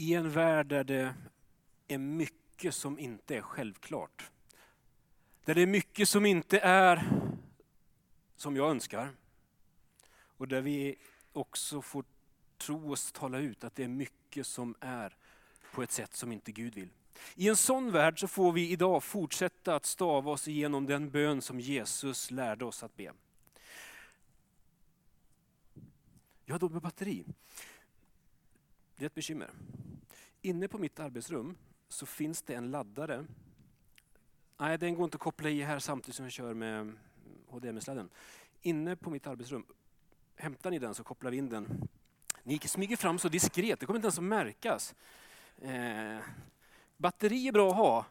I en värld där det är mycket som inte är självklart. Där det är mycket som inte är som jag önskar. Och där vi också får tro oss tala ut att det är mycket som är på ett sätt som inte Gud vill. I en sån värld så får vi idag fortsätta att stava oss igenom den bön som Jesus lärde oss att be. Jag har då med batteri. Det är ett bekymmer. Inne på mitt arbetsrum så finns det en laddare. Nej, den går inte att koppla i här samtidigt som jag kör med HDMI-sladden. Inne på mitt arbetsrum, hämtar ni den så kopplar vi in den. Ni smyger fram så diskret, det kommer inte ens att märkas. Eh, batteri är bra att ha.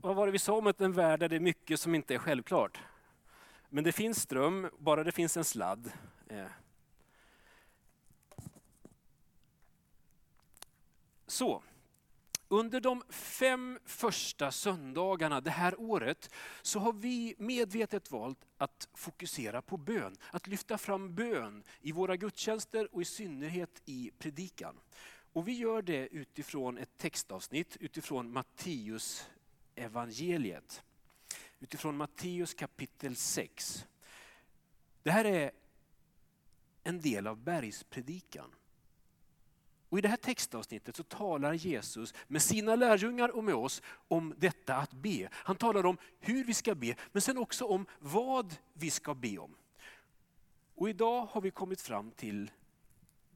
Vad var det vi sa om att en värld där det är mycket som inte är självklart? Men det finns ström, bara det finns en sladd. Eh, Så, under de fem första söndagarna det här året så har vi medvetet valt att fokusera på bön. Att lyfta fram bön i våra gudstjänster och i synnerhet i predikan. Och vi gör det utifrån ett textavsnitt utifrån Matteus evangeliet. Utifrån Matteus kapitel 6. Det här är en del av bergspredikan. Och I det här textavsnittet så talar Jesus med sina lärjungar och med oss om detta att be. Han talar om hur vi ska be, men sen också om vad vi ska be om. Och idag har vi kommit fram till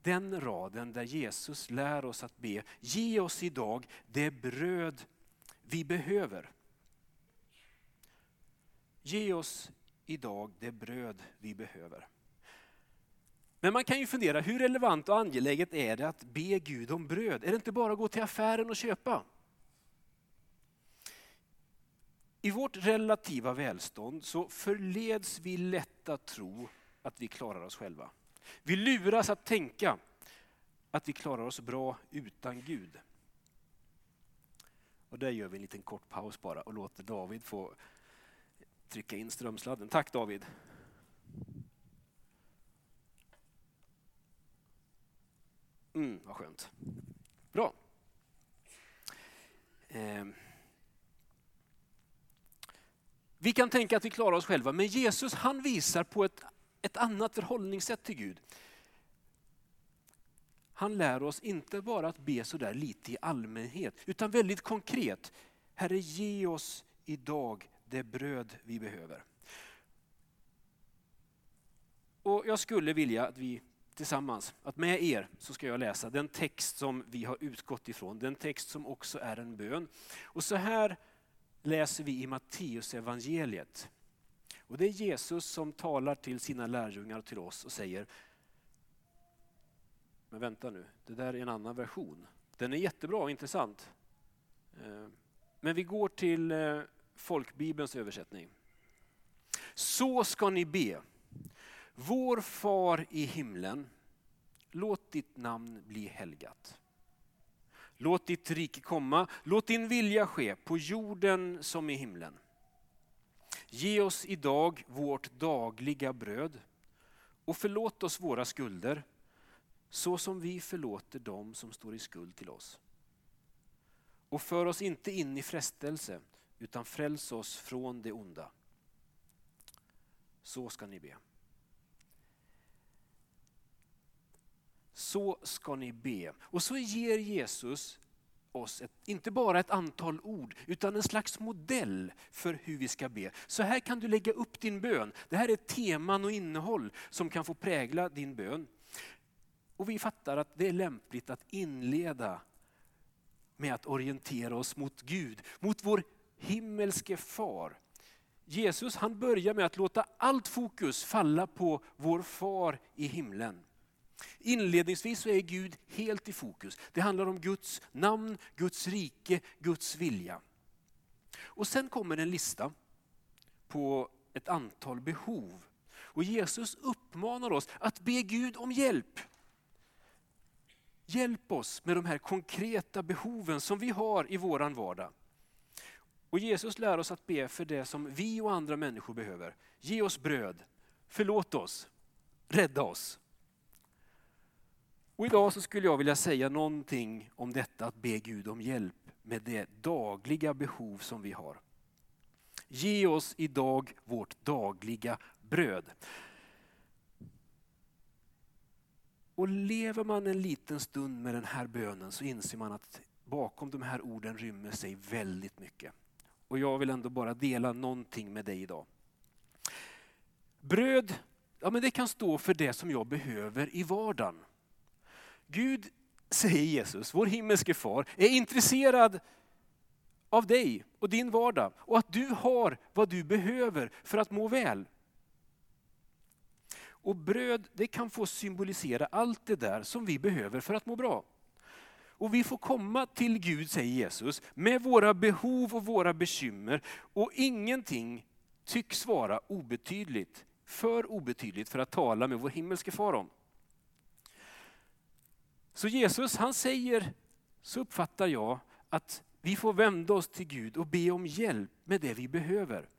den raden där Jesus lär oss att be. Ge oss idag det bröd vi behöver. Ge oss idag det bröd vi behöver. Men man kan ju fundera, hur relevant och angeläget är det att be Gud om bröd? Är det inte bara att gå till affären och köpa? I vårt relativa välstånd så förleds vi lätt att tro att vi klarar oss själva. Vi luras att tänka att vi klarar oss bra utan Gud. Och där gör vi en liten kort paus bara och låter David få trycka in strömsladden. Tack David. Mm, vad skönt. Bra. Eh. Vi kan tänka att vi klarar oss själva, men Jesus han visar på ett, ett annat förhållningssätt till Gud. Han lär oss inte bara att be sådär lite i allmänhet, utan väldigt konkret. Herre, ge oss idag det bröd vi behöver. Och Jag skulle vilja att vi tillsammans att med er så ska jag läsa den text som vi har utgått ifrån, den text som också är en bön. Och så här läser vi i Matteus evangeliet. Och Det är Jesus som talar till sina lärjungar och till oss och säger, men vänta nu, det där är en annan version. Den är jättebra och intressant. Eh, men vi går till eh, folkbibelns översättning. Så ska ni be. Vår far i himlen, låt ditt namn bli helgat. Låt ditt rike komma, låt din vilja ske på jorden som i himlen. Ge oss idag vårt dagliga bröd och förlåt oss våra skulder så som vi förlåter dem som står i skuld till oss. Och för oss inte in i frestelse utan fräls oss från det onda. Så ska ni be. Så ska ni be. Och så ger Jesus oss ett, inte bara ett antal ord, utan en slags modell för hur vi ska be. Så här kan du lägga upp din bön. Det här är teman och innehåll som kan få prägla din bön. Och vi fattar att det är lämpligt att inleda med att orientera oss mot Gud, mot vår himmelske far. Jesus han börjar med att låta allt fokus falla på vår far i himlen. Inledningsvis så är Gud helt i fokus. Det handlar om Guds namn, Guds rike, Guds vilja. Och sen kommer en lista på ett antal behov. Och Jesus uppmanar oss att be Gud om hjälp. Hjälp oss med de här konkreta behoven som vi har i våran vardag. Och Jesus lär oss att be för det som vi och andra människor behöver. Ge oss bröd, förlåt oss, rädda oss. Och idag så skulle jag vilja säga någonting om detta att be Gud om hjälp med det dagliga behov som vi har. Ge oss idag vårt dagliga bröd. Och lever man en liten stund med den här bönen så inser man att bakom de här orden rymmer sig väldigt mycket. Och jag vill ändå bara dela någonting med dig idag. Bröd, ja men det kan stå för det som jag behöver i vardagen. Gud, säger Jesus, vår himmelske far, är intresserad av dig och din vardag och att du har vad du behöver för att må väl. Och bröd det kan få symbolisera allt det där som vi behöver för att må bra. Och vi får komma till Gud, säger Jesus, med våra behov och våra bekymmer. Och ingenting tycks vara obetydligt, för obetydligt för att tala med vår himmelske far om. Så Jesus han säger, så uppfattar jag, att vi får vända oss till Gud och be om hjälp med det vi behöver.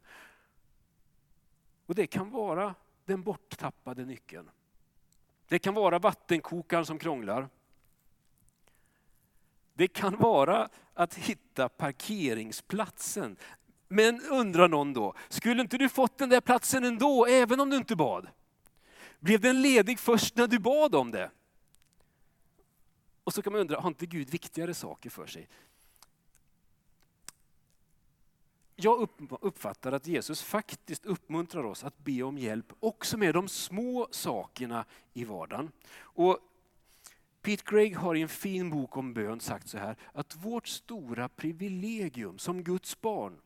Och det kan vara den borttappade nyckeln. Det kan vara vattenkokaren som krånglar. Det kan vara att hitta parkeringsplatsen. Men undrar någon då, skulle inte du fått den där platsen ändå, även om du inte bad? Blev den ledig först när du bad om det? Och så kan man undra, har inte Gud viktigare saker för sig? Jag uppfattar att Jesus faktiskt uppmuntrar oss att be om hjälp också med de små sakerna i vardagen. Och Pete Greig har i en fin bok om bön sagt så här, att vårt stora privilegium som Guds barn,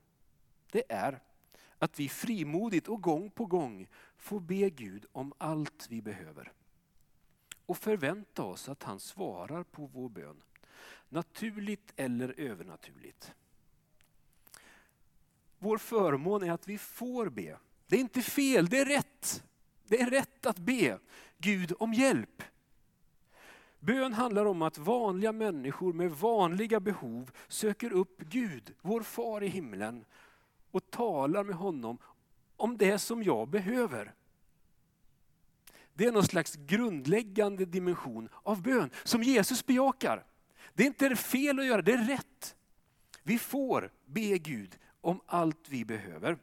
det är att vi frimodigt och gång på gång får be Gud om allt vi behöver. Och förvänta oss att han svarar på vår bön. Naturligt eller övernaturligt. Vår förmån är att vi får be. Det är inte fel, det är rätt. Det är rätt att be Gud om hjälp. Bön handlar om att vanliga människor med vanliga behov söker upp Gud, vår far i himlen, och talar med honom om det som jag behöver. Det är någon slags grundläggande dimension av bön som Jesus bejakar. Det är inte fel att göra, det är rätt. Vi får be Gud om allt vi behöver.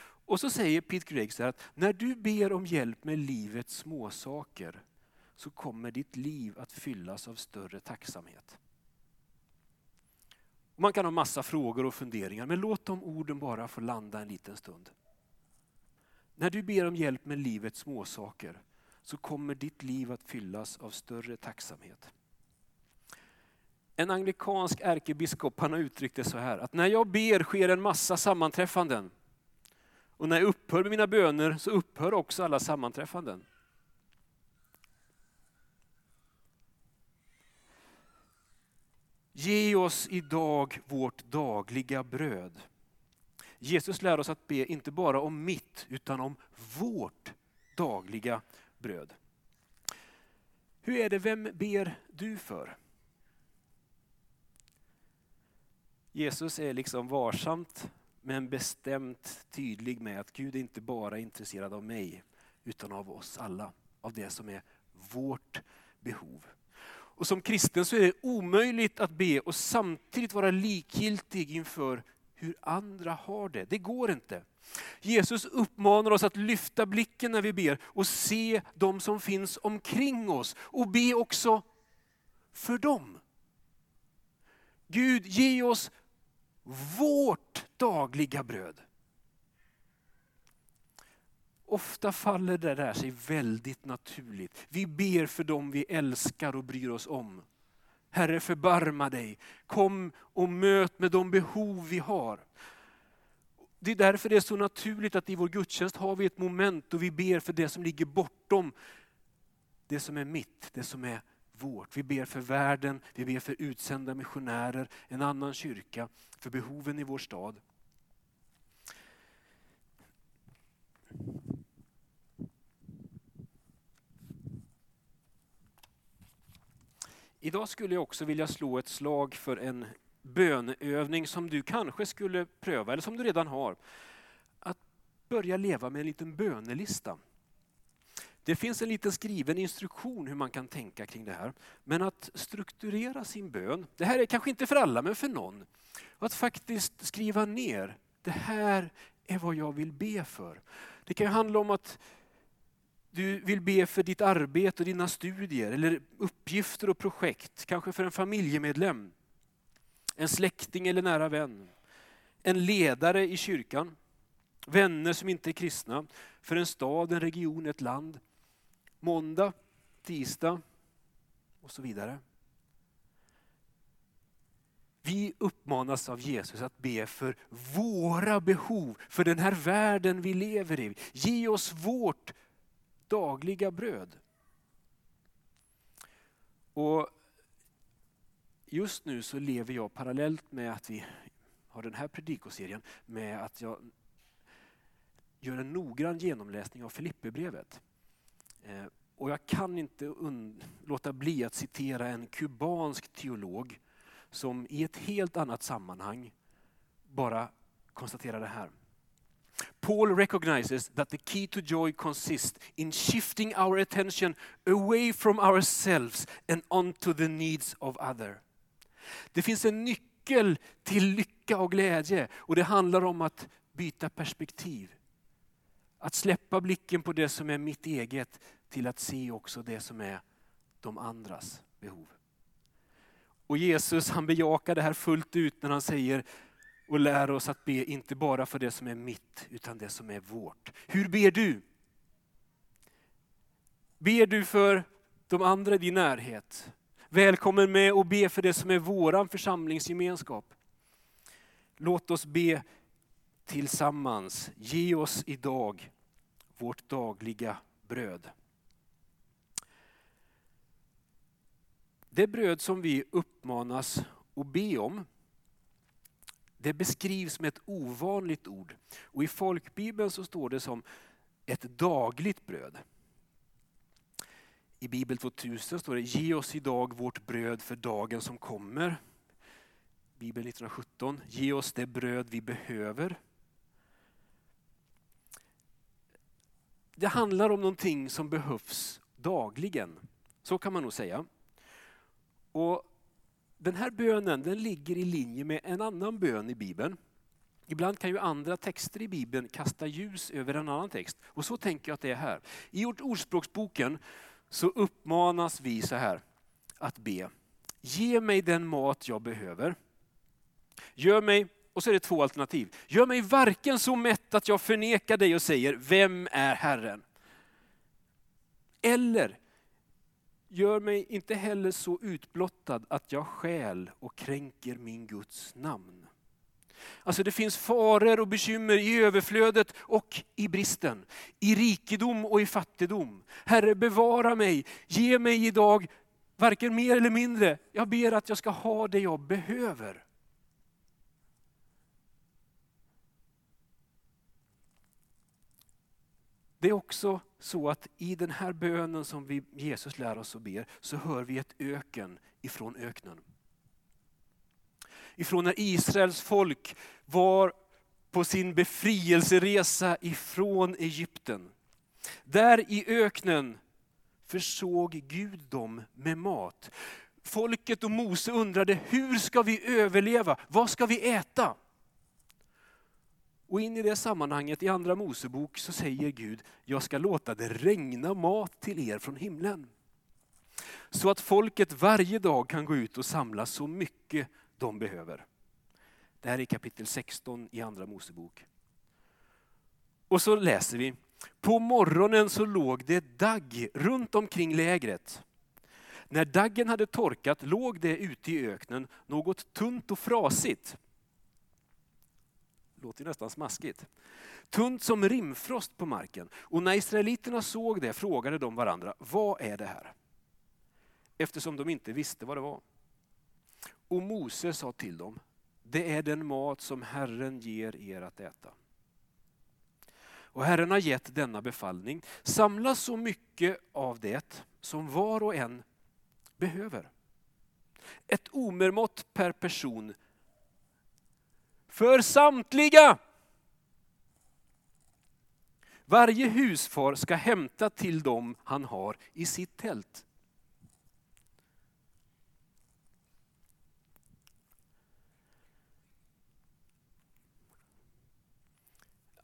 Och så säger Pete Gregg så här att när du ber om hjälp med livets småsaker så kommer ditt liv att fyllas av större tacksamhet. Man kan ha massa frågor och funderingar, men låt de orden bara få landa en liten stund. När du ber om hjälp med livets småsaker så kommer ditt liv att fyllas av större tacksamhet. En anglikansk ärkebiskop han har uttryckt det så här, att när jag ber sker en massa sammanträffanden. Och när jag upphör med mina böner så upphör också alla sammanträffanden. Ge oss idag vårt dagliga bröd. Jesus lär oss att be inte bara om mitt utan om vårt dagliga bröd. Hur är det, vem ber du för? Jesus är liksom varsamt men bestämt tydlig med att Gud är inte bara är intresserad av mig utan av oss alla, av det som är vårt behov. Och som kristen så är det omöjligt att be och samtidigt vara likgiltig inför hur andra har det. Det går inte. Jesus uppmanar oss att lyfta blicken när vi ber och se de som finns omkring oss och be också för dem. Gud, ge oss vårt dagliga bröd. Ofta faller det där sig väldigt naturligt. Vi ber för dem vi älskar och bryr oss om. Herre förbarma dig, kom och möt med de behov vi har. Det är därför det är så naturligt att i vår gudstjänst har vi ett moment då vi ber för det som ligger bortom det som är mitt, det som är vårt. Vi ber för världen, vi ber för utsända missionärer, en annan kyrka, för behoven i vår stad. Idag skulle jag också vilja slå ett slag för en böneövning som du kanske skulle pröva, eller som du redan har. Att börja leva med en liten bönelista. Det finns en liten skriven instruktion hur man kan tänka kring det här. Men att strukturera sin bön, det här är kanske inte för alla men för någon. Att faktiskt skriva ner, det här är vad jag vill be för. Det kan handla om att du vill be för ditt arbete och dina studier eller uppgifter och projekt, kanske för en familjemedlem, en släkting eller nära vän, en ledare i kyrkan, vänner som inte är kristna, för en stad, en region, ett land. Måndag, tisdag och så vidare. Vi uppmanas av Jesus att be för våra behov, för den här världen vi lever i. Ge oss vårt dagliga bröd. Och Just nu så lever jag parallellt med att vi har den här predikoserien med att jag gör en noggrann genomläsning av Filipperbrevet. Eh, och jag kan inte låta bli att citera en kubansk teolog som i ett helt annat sammanhang bara konstaterar det här. Paul recognizes that the key to joy consists in shifting our attention away from ourselves and onto the needs of other. Det finns en nyckel till lycka och glädje och det handlar om att byta perspektiv. Att släppa blicken på det som är mitt eget till att se också det som är de andras behov. Och Jesus han bejakar det här fullt ut när han säger och lär oss att be inte bara för det som är mitt utan det som är vårt. Hur ber du? Ber du för de andra i din närhet? Välkommen med och be för det som är våran församlingsgemenskap. Låt oss be tillsammans. Ge oss idag vårt dagliga bröd. Det bröd som vi uppmanas att be om, det beskrivs med ett ovanligt ord. Och I folkbibeln så står det som ett dagligt bröd. I Bibel 2000 står det Ge oss idag vårt bröd för dagen som kommer. Bibel 1917 Ge oss det bröd vi behöver. Det handlar om någonting som behövs dagligen. Så kan man nog säga. Och Den här bönen den ligger i linje med en annan bön i Bibeln. Ibland kan ju andra texter i Bibeln kasta ljus över en annan text. Och så tänker jag att det är här. I Ordspråksboken så uppmanas vi så här att be. Ge mig den mat jag behöver. Gör mig, och så är det två alternativ. Gör mig varken så mätt att jag förnekar dig och säger, vem är Herren? Eller, gör mig inte heller så utblottad att jag skäl och kränker min Guds namn. Alltså det finns faror och bekymmer i överflödet och i bristen. I rikedom och i fattigdom. Herre bevara mig, ge mig idag varken mer eller mindre. Jag ber att jag ska ha det jag behöver. Det är också så att i den här bönen som vi, Jesus lär oss och ber, så hör vi ett öken ifrån öknen ifrån när Israels folk var på sin befrielseresa ifrån Egypten. Där i öknen försåg Gud dem med mat. Folket och Mose undrade, hur ska vi överleva? Vad ska vi äta? Och in i det sammanhanget i andra Mosebok så säger Gud, jag ska låta det regna mat till er från himlen. Så att folket varje dag kan gå ut och samla så mycket de behöver. Det här är kapitel 16 i Andra Mosebok. Och så läser vi, på morgonen så låg det dagg runt omkring lägret. När daggen hade torkat låg det ute i öknen något tunt och frasigt. Låter nästan smaskigt. Tunt som rimfrost på marken. Och när israeliterna såg det frågade de varandra, vad är det här? Eftersom de inte visste vad det var. Och Mose sa till dem, det är den mat som Herren ger er att äta. Och Herren har gett denna befallning, samla så mycket av det som var och en behöver. Ett omermått per person. För samtliga! Varje husfar ska hämta till dem han har i sitt tält.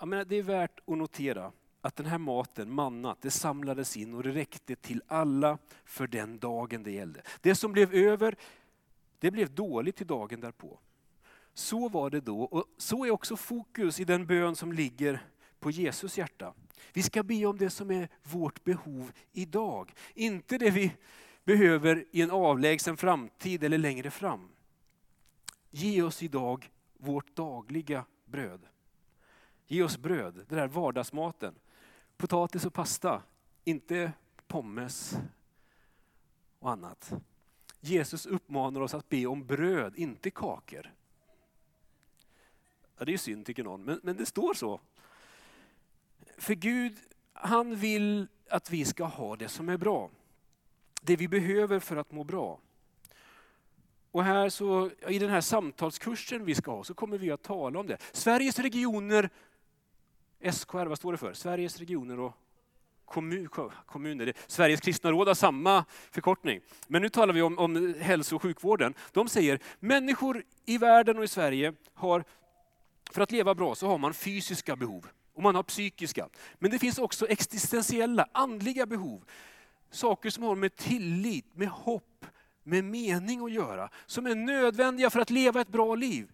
Jag menar, det är värt att notera att den här maten, mannat, det samlades in och det räckte till alla för den dagen det gällde. Det som blev över, det blev dåligt till dagen därpå. Så var det då och så är också fokus i den bön som ligger på Jesus hjärta. Vi ska be om det som är vårt behov idag, inte det vi behöver i en avlägsen framtid eller längre fram. Ge oss idag vårt dagliga bröd. Ge oss bröd, den där vardagsmaten. Potatis och pasta, inte pommes och annat. Jesus uppmanar oss att be om bröd, inte kakor. Ja, det är synd tycker någon, men, men det står så. För Gud, han vill att vi ska ha det som är bra. Det vi behöver för att må bra. Och här så, I den här samtalskursen vi ska ha så kommer vi att tala om det. Sveriges regioner, SKR, vad står det för? Sveriges regioner och kommun, kommuner. Sveriges kristna råd har samma förkortning. Men nu talar vi om, om hälso och sjukvården. De säger människor i världen och i Sverige har, för att leva bra så har man fysiska behov och man har psykiska. Men det finns också existentiella, andliga behov. Saker som har med tillit, med hopp, med mening att göra. Som är nödvändiga för att leva ett bra liv.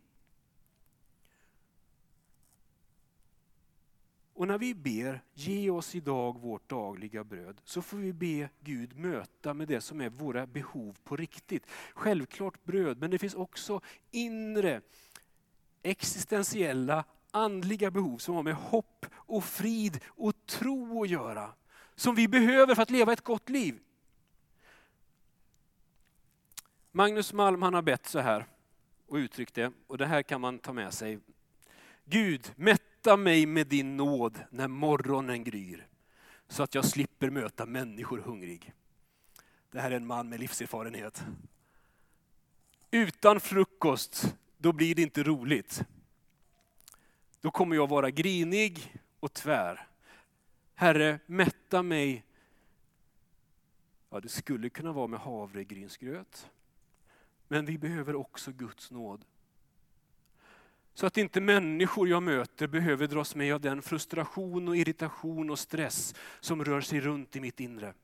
Och när vi ber, ge oss idag vårt dagliga bröd, så får vi be Gud möta med det som är våra behov på riktigt. Självklart bröd, men det finns också inre existentiella andliga behov som har med hopp och frid och tro att göra. Som vi behöver för att leva ett gott liv. Magnus Malm han har bett så här och uttryckt det, och det här kan man ta med sig. Gud, mätta mig med din nåd när morgonen gryr, så att jag slipper möta människor hungrig. Det här är en man med livserfarenhet. Utan frukost, då blir det inte roligt då kommer jag vara grinig och tvär. Herre, mätta mig. Ja, det skulle kunna vara med havregrynsgröt. Men vi behöver också Guds nåd. Så att inte människor jag möter behöver dras med av den frustration och irritation och stress som rör sig runt i mitt inre.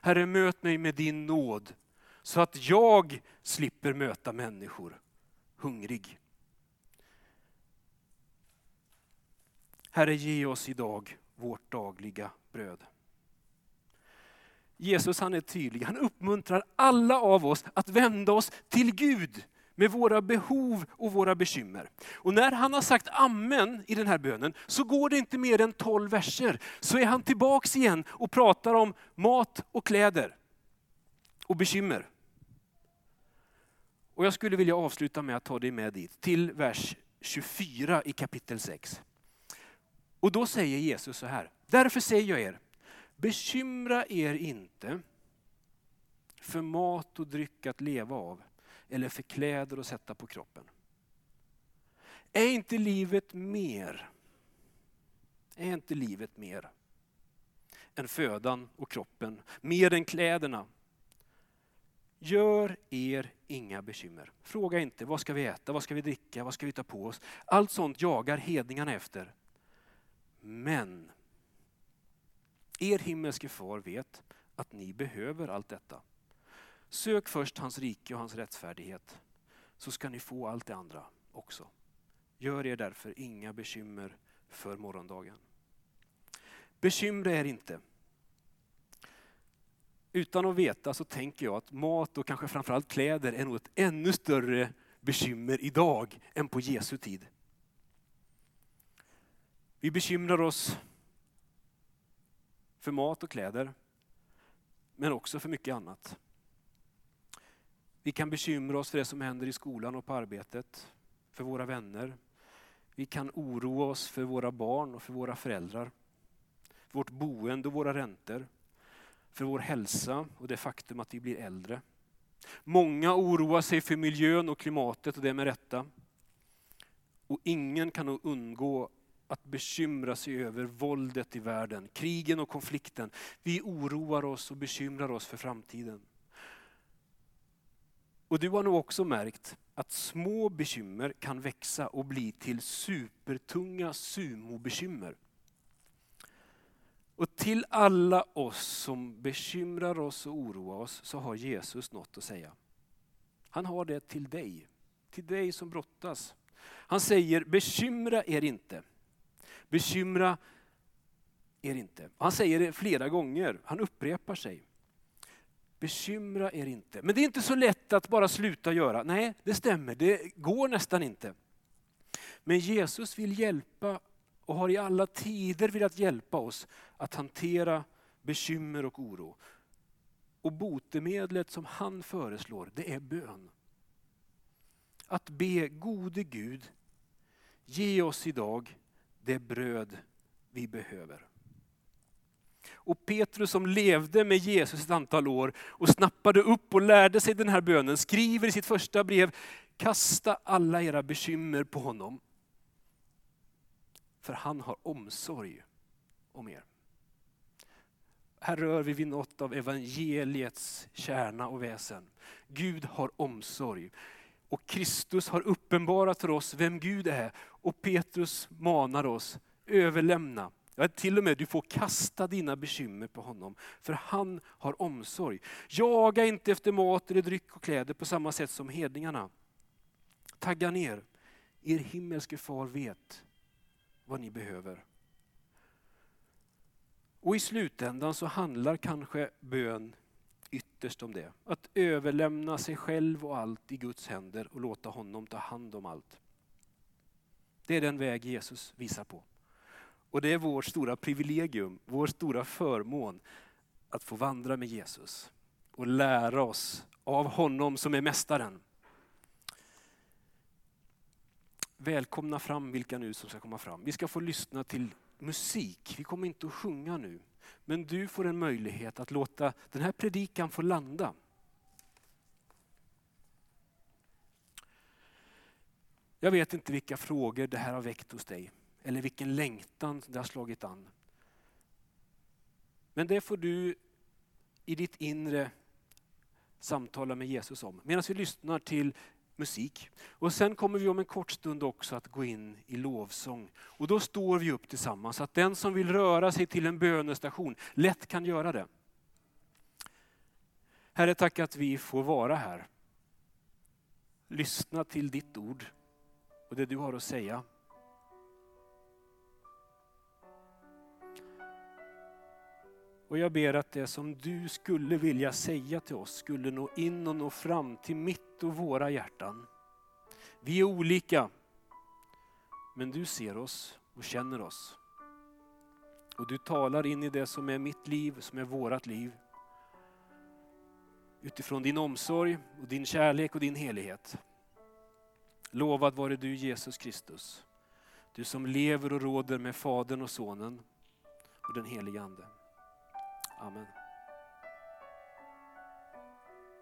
Herre, möt mig med din nåd så att jag slipper möta människor hungrig. Herre, ge oss idag vårt dagliga bröd. Jesus han är tydlig, han uppmuntrar alla av oss att vända oss till Gud med våra behov och våra bekymmer. Och när han har sagt amen i den här bönen så går det inte mer än 12 verser. Så är han tillbaks igen och pratar om mat och kläder och bekymmer. Och jag skulle vilja avsluta med att ta dig med dit, till vers 24 i kapitel 6. Och då säger Jesus så här, därför säger jag er, bekymra er inte för mat och dryck att leva av eller för kläder att sätta på kroppen. Är inte livet mer? Är inte livet mer än födan och kroppen, mer än kläderna? Gör er inga bekymmer. Fråga inte vad ska vi äta, vad ska vi dricka, vad ska vi ta på oss? Allt sånt jagar hedningarna efter. Men er himmelske far vet att ni behöver allt detta. Sök först hans rike och hans rättfärdighet så ska ni få allt det andra också. Gör er därför inga bekymmer för morgondagen. Bekymra er inte. Utan att veta så tänker jag att mat och kanske framförallt kläder är nog ett ännu större bekymmer idag än på Jesu tid. Vi bekymrar oss för mat och kläder, men också för mycket annat. Vi kan bekymra oss för det som händer i skolan och på arbetet, för våra vänner. Vi kan oroa oss för våra barn och för våra föräldrar. Vårt boende och våra räntor. För vår hälsa och det faktum att vi blir äldre. Många oroar sig för miljön och klimatet och det med rätta. Och ingen kan nog undgå att bekymra sig över våldet i världen, krigen och konflikten. Vi oroar oss och bekymrar oss för framtiden. Och du har nog också märkt att små bekymmer kan växa och bli till supertunga sumobekymmer. Och till alla oss som bekymrar oss och oroar oss så har Jesus något att säga. Han har det till dig, till dig som brottas. Han säger bekymra er inte. Bekymra er inte. Han säger det flera gånger, han upprepar sig. Bekymra er inte. Men det är inte så lätt att bara sluta göra. Nej, det stämmer, det går nästan inte. Men Jesus vill hjälpa och har i alla tider velat hjälpa oss att hantera bekymmer och oro. Och botemedlet som han föreslår, det är bön. Att be gode Gud, ge oss idag det bröd vi behöver. Och Petrus som levde med Jesus ett antal år och snappade upp och lärde sig den här bönen, skriver i sitt första brev, kasta alla era bekymmer på honom. För han har omsorg om er. Här rör vi vid något av evangeliets kärna och väsen. Gud har omsorg. Och Kristus har uppenbarat för oss vem Gud är. Och Petrus manar oss, överlämna. Ja, till och med du får kasta dina bekymmer på honom, för han har omsorg. Jaga inte efter mat eller dryck och kläder på samma sätt som hedningarna. Tagga ner, er himmelske far vet vad ni behöver. Och i slutändan så handlar kanske bön ytterst om det. Att överlämna sig själv och allt i Guds händer och låta honom ta hand om allt. Det är den väg Jesus visar på. Och det är vårt stora privilegium, vår stora förmån att få vandra med Jesus och lära oss av honom som är mästaren. Välkomna fram vilka nu som ska komma fram. Vi ska få lyssna till musik. Vi kommer inte att sjunga nu. Men du får en möjlighet att låta den här predikan få landa. Jag vet inte vilka frågor det här har väckt hos dig. Eller vilken längtan det har slagit an. Men det får du i ditt inre samtala med Jesus om. Medan vi lyssnar till musik. Och sen kommer vi om en kort stund också att gå in i lovsång. Och då står vi upp tillsammans, så att den som vill röra sig till en bönestation lätt kan göra det. Herre, tack att vi får vara här. Lyssna till ditt ord och det du har att säga. Och jag ber att det som du skulle vilja säga till oss skulle nå in och nå fram till mitt och våra hjärtan. Vi är olika, men du ser oss och känner oss. Och du talar in i det som är mitt liv, som är vårat liv. Utifrån din omsorg och din kärlek och din helighet. Lovad vare du Jesus Kristus. Du som lever och råder med Fadern och Sonen och den helige Ande. Amen.